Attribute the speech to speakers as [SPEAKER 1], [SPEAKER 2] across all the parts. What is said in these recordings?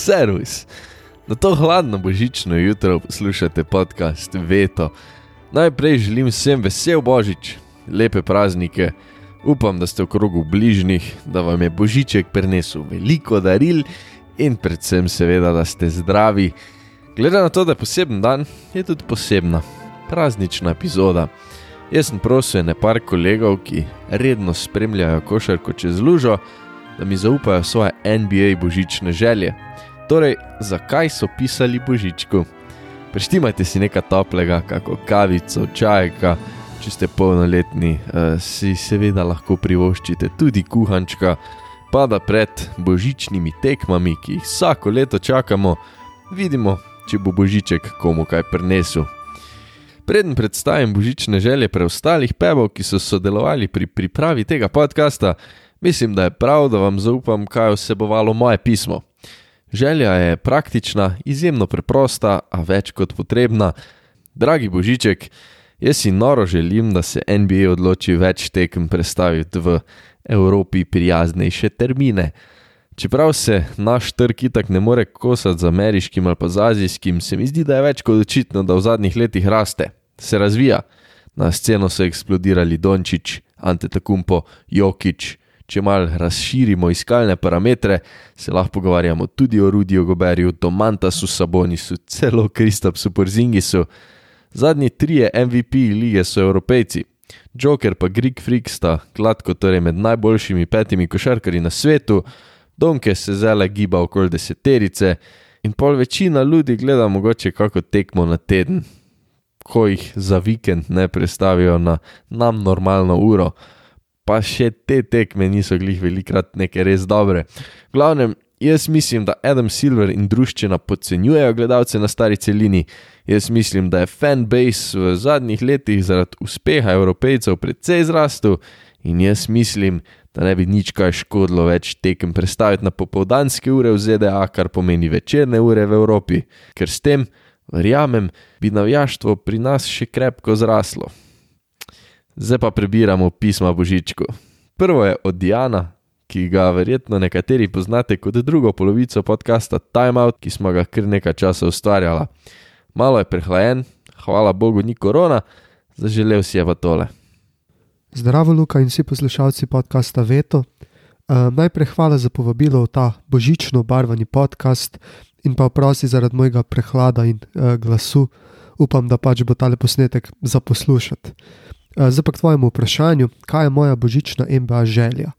[SPEAKER 1] Servus. Na to hladno božično jutro poslušate podcast Veto. Najprej želim vsem vesel božič, lepe praznike. Upam, da ste v krogu bližnjih, da vam je božiček prinesel veliko daril in predvsem, seveda, da ste zdravi. Glede na to, da je poseben dan, je tudi posebna praznična epizoda. Jaz sem prosil nekaj kolegov, ki redno spremljajo košarko čez lužo, da mi zaupajo svoje NBA božične želje. Torej, zakaj so pisali božičku? Preštimajte si nekaj toplega, kako kavico, čajka, če ste polnoletni, eh, si seveda lahko privoščite tudi kuhančka, pa da pred božičnimi tekmami, ki jih vsako leto čakamo, vidimo, če bo božiček komu kaj prinesel. Preden predstavim božične želje preostalih pevov, ki so sodelovali pri pripravi tega podcasta, mislim, da je prav, da vam zaupam, kaj je vsebovalo moje pismo. Želja je praktična, izjemno preprosta, a več kot potrebna. Dragi Božiček, jaz si noro želim, da se NBA odloči več tekem predstaviti v Evropi prijaznejše termine. Čeprav se naš trg itak ne more kosati z ameriškim ali pa z azijskim, se mi zdi, da je več kot očitno, da v zadnjih letih raste, se razvija. Na sceno so eksplodirali Dončić, Ante Takumpo, Jokič, če mal razširimo iskalne parametre, se lahko pogovarjamo tudi o Rudiju Goberju, Domantasu Sabonisu, celo Kristapsu Porzingisu. Zadnji trije MVP lige so evropejci. Joker pa Greek Freak sta gladko torej med najboljšimi petimi košarkarji na svetu, Donke se zele giba okoli deseterice in pol večina ljudi gleda mogoče kako tekmo na teden, ko jih za vikend ne predstavijo na nam normalno uro pa še te tekme niso glih velikrat neke res dobre. V glavnem, jaz mislim, da Adam Silver in družščina podcenjujejo gledalce na stari celini. Jaz mislim, da je fanbase v zadnjih letih zaradi uspeha evropejcev precej zrastel in jaz mislim, da ne bi nič kaj škodilo več tekem predstaviti na popoldanske ure v ZDA, kar pomeni večerne ure v Evropi, ker s tem, verjamem, bi navijaštvo pri nas še krepko zraslo. Zdaj pa prebiramo pisma Božičku. Prvo je od Diana, ki ga verjetno nekateri poznate kot drugo polovico podcasta Time Out, ki smo ga kar nekaj časa ustvarjali. Malo je prehlajen, hvala Bogu, ni korona, zaželel si je pa tole.
[SPEAKER 2] Zdravo, Luka in vsi poslušalci podcasta Veto. Uh, najprej hvala za povabilo v ta božično barvani podcast in pa prosi zaradi mojega prehlada in uh, glasu. Upam, da pač bo tale posnetek za poslušati. Eh, zdaj pa k tvojemu vprašanju, kaj je moja božična MBA želja.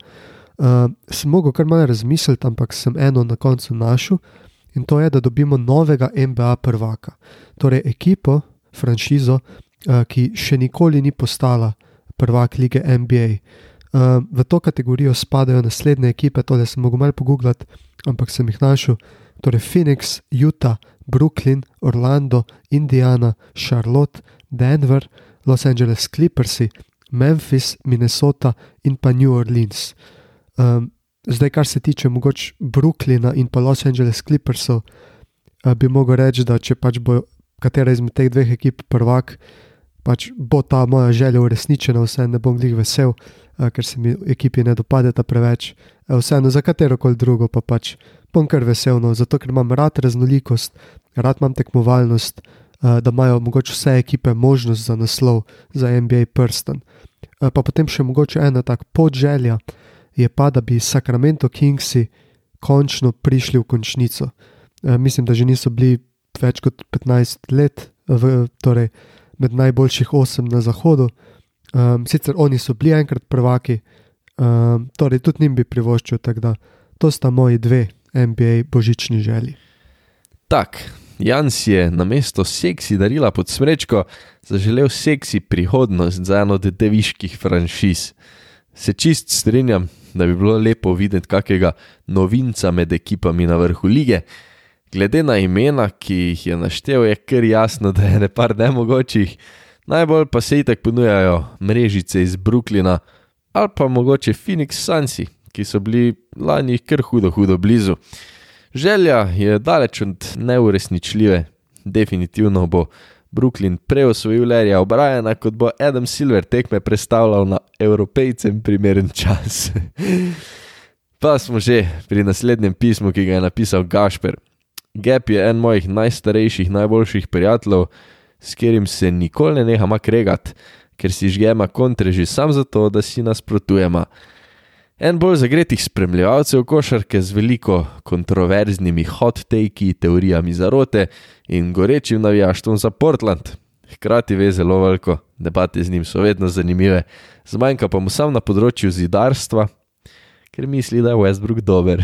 [SPEAKER 2] Uh, sem mogel kar malo razmisliti, ampak sem eno na koncu našel in to je, da dobimo novega MBA prvaka. Torej, ekipo, franšizo, uh, ki še nikoli ni postala prvak lige NBA. Uh, v to kategorijo spadajo naslednje ekipe, tole sem mogel malo pogooglati, ampak sem jih našel. Torej, Phoenix, Utah, Brooklyn, Orlando, Indiana, Charlotte, Denver. Los Angeles Clippers, Memphis, Minnesota in pa New Orleans. Um, zdaj, kar se tiče mogoče Brooklyna in pa Los Angeles Clippersov, uh, bi mogel reči, da če pač bo katera izmed teh dveh ekip prvak, pač bo ta moja želja uresničena, vse ne bom jih vesel, uh, ker se mi ekipi ne dopadeta preveč. Uh, vseeno za katero koli drugo pa pač bom kar vesel, no, zato ker imam rad raznolikost, rad imam tekmovalnost. Eh, da imajo mogoče vse ekipe možnost za naslov za NBA prsten. Eh, pa potem še mogoče ena tako podželja je pa, da bi Sacramento Kingsi končno prišli v končnico. Eh, mislim, da že niso bili več kot 15 let v, torej med najboljših 8 na zahodu. Um, sicer oni so bili enkrat prvaki, um, torej tudi njim bi privoščil, tako da to sta moji dve NBA božični želji.
[SPEAKER 1] Tak, Jan si je na mesto seksi darila pod smrečko zaželel seksi prihodnost za eno od deviških franšiz. Se čist strinjam, da bi bilo lepo videti kakega novinca med ekipami na vrhu lige. Glede na imena, ki jih je naštel, je kar jasno, da je nepar nemogočih. Najbolj pa se itak ponujajo mrežice iz Brooklyna ali pa mogoče Phoenix Sunsi, ki so bili lani kar hudo, hudo blizu. Želja je daleč od neuresničljive. Definitivno bo Brooklyn preosvojil Lerija Obrajana, kot bo Adam Silver tekme predstavljal na evropejcem primeren čas. pa smo že pri naslednjem pismu, ki ga je napisal Gašper. Gap je en mojih najstarejših, najboljših prijateljev, s katerim se nikoli ne nehama kregati, ker si žgema kontre že sam zato, da si nasprotujemo. En bolj zagretih spremljevalcev košarke z veliko kontroverznimi hot-takey, teorijami zarote in gorečim navijaštvom za Portland. Hkrati ve zelo veliko, debate z njim so vedno zanimive, zmanjka pa mu sam na področju zidarstva, ker misli, da je Westbrook dober.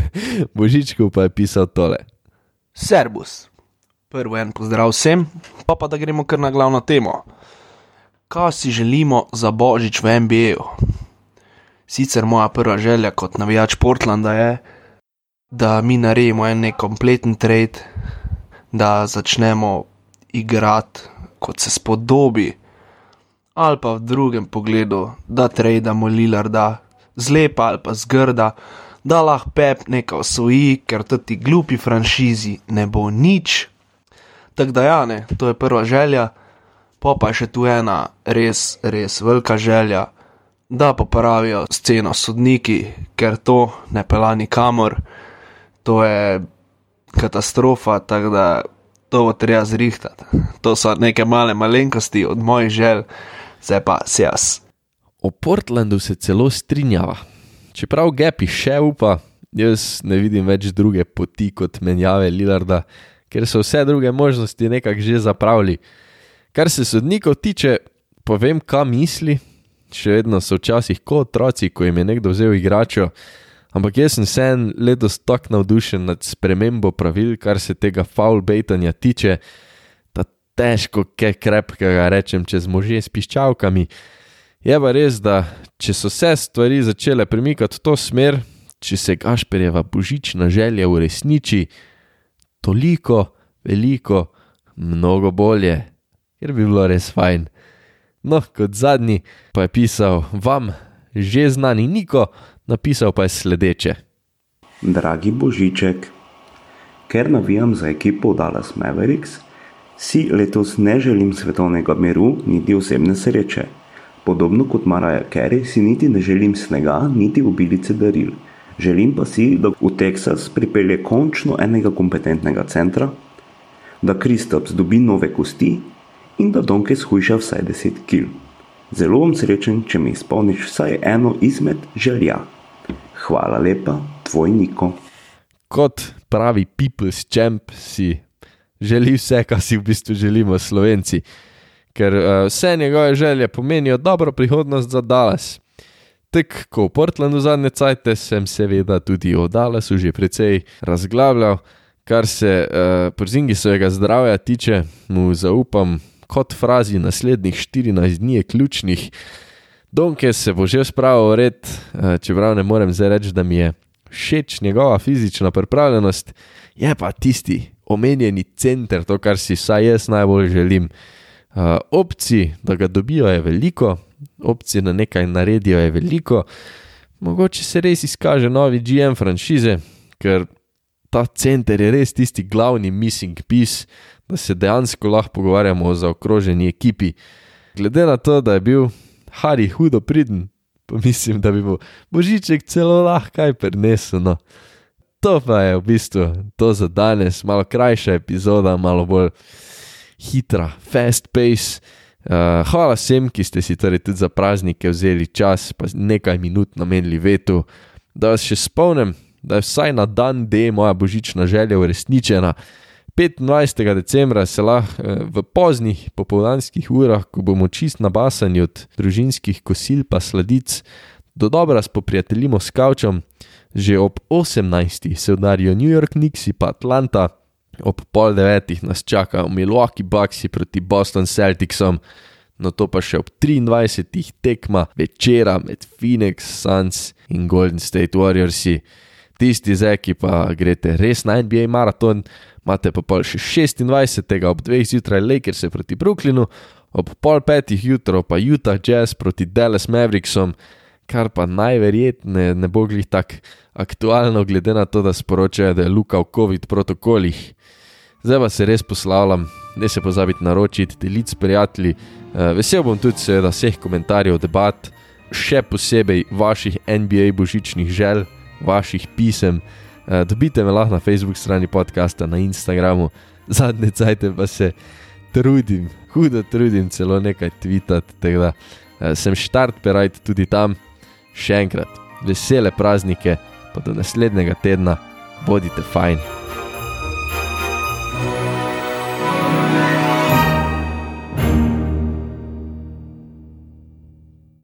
[SPEAKER 1] Božičko pa je pisal tole.
[SPEAKER 3] Servus. Prvo en pozdrav vsem, pa pa da gremo kar na glavno temo. Kaj si želimo za božič v NBA-ju? Sicer moja prva želja kot navijač Portlanda je, da mi naredimo en nekompleten trade, da začnemo igrati kot se spodobi, ali pa v drugem pogledu, da trademo Lillarda zlepa ali pa zgrda, da lahko pep nekaj osvoji, ker ti glupi franšizi ne bo nič. Tako da, ja, ne, to je prva želja, pa pa je še tu ena res, res velika želja, da popravijo sceno sodniki, ker to ne pela nikamor, to je katastrofa, tako da to bo treba zrihtati. To so neke male malenkosti od mojih želj, zdaj pa se jaz.
[SPEAKER 1] O Portlandu se celo strinjava. Čeprav Gapi še upa, jaz ne vidim več druge poti kot menjave Lillarda, ker so vse druge možnosti nekako že zapravili. Kar se sodnikov tiče, povem, kaj misli. Še vedno so včasih kot otroci, ko jim je nekdo vzel igračo, ampak jaz sem sen letos tako navdušen nad spremembo pravil, kar se tega foul baitanja tiče, da težko kaj krepkega rečem čez može s piščalkami. Je pa res, da če so se stvari začele premikati v to smer, če se Gašperjeva božična želja uresniči, toliko, veliko, mnogo bolje, ker bi bilo res fajn. No, kot zadnji pa je pisal vam, že znani Niko, napisal pa je sledeče.
[SPEAKER 4] Dragi Božiček, ker navijam za ekipo Dallas Mavericks, si letos ne želim svetovnega miru, niti osebne sreče. Podobno kot Maraja Kerry si niti ne želim snega, niti obilice daril. Želim pa si, da v Teksas pripelje končno enega kompetentnega centra, da Kristaps dobi nove kosti in da Donke shujša vsaj 10 kg. Zelo bom srečen, če mi izpolniš vsaj eno izmed želja. Hvala lepa, tvoj Niko.
[SPEAKER 1] Kot pravi People's Champ si želi vse, kar si v bistvu želimo Slovenci, ker uh, vse njegove želje pomenijo dobro prihodnost za Dallas. Tako kot v Portlandu zadnje cajte, sem seveda tudi o Dallasu že precej razglabljal, kar se uh, Porzingisovega zdravja tiče, mu zaupam kot frazi naslednjih 14 dni je ključnih. Donke se bo že spravil v red, uh, čeprav ne morem zdaj reči, da mi je všeč njegova fizična pripravljenost, je pa tisti omenjeni center, to, kar si vsaj jaz najbolj želim. Uh, opcij, da ga dobijo, je veliko, opcij, da nekaj naredijo, je veliko. Mogoče se res izkaže novi GM franšize, ker ta center je res tisti glavni missing piece, da se dejansko lahko pogovarjamo o zaokroženi ekipi. Glede na to, da je bil Harry hudo pridn, pa mislim, da bi mu Božiček celo lahko kaj prenesel. No. To pa je v bistvu to za danes, malo krajša epizoda, malo bolj hitra, fast pace. Uh, hvala vsem, ki ste si torej tudi za praznike vzeli čas, pa nekaj minut namenili vetu. Da vas še spomnim, da je vsaj na dan D moja božična želja uresničena. 25. decembra se lahko v poznih popoldanskih urah, ko bomo čist nabasani od družinskih kosil pa sladic, do dobra spoprijateljimo s kavčom, že ob 18. se udarijo New York Knicks pa Atlanta ob pol devetih nas čakajo Milwaukee Bucks proti Boston Celticsom, no to pa še ob 23. tekma večera med Phoenix Suns in Golden State Warriors. Tisti z eki pa greste res na NBA maraton, imate pa pol še 26. ob 2. zjutraj Lakers proti Brooklynu, ob pol petih jutro pa Utah Jazz proti Dallas Mavericksom, kar pa najverjetneje ne bo glih tako aktualno, glede na to, da sporočajo, da je Luka v COVID protokolih. Zdaj pa se res poslavljam, ne se pozabite naročiti, deliti s prijatelji. Vesel bom tudi, seveda, vseh komentarjev, debat, še posebej vaših NBA božičnih želj, vaših pisem. Uh, dobite me lahko na Facebook strani podcasta, na Instagramu, zadnje cajte pa se trudim, hudo trudim celo nekaj tvitati. Tako da uh, sem štart perajt tudi tam. Še enkrat, vesele praznike, pa do naslednjega tedna, bodite fajn.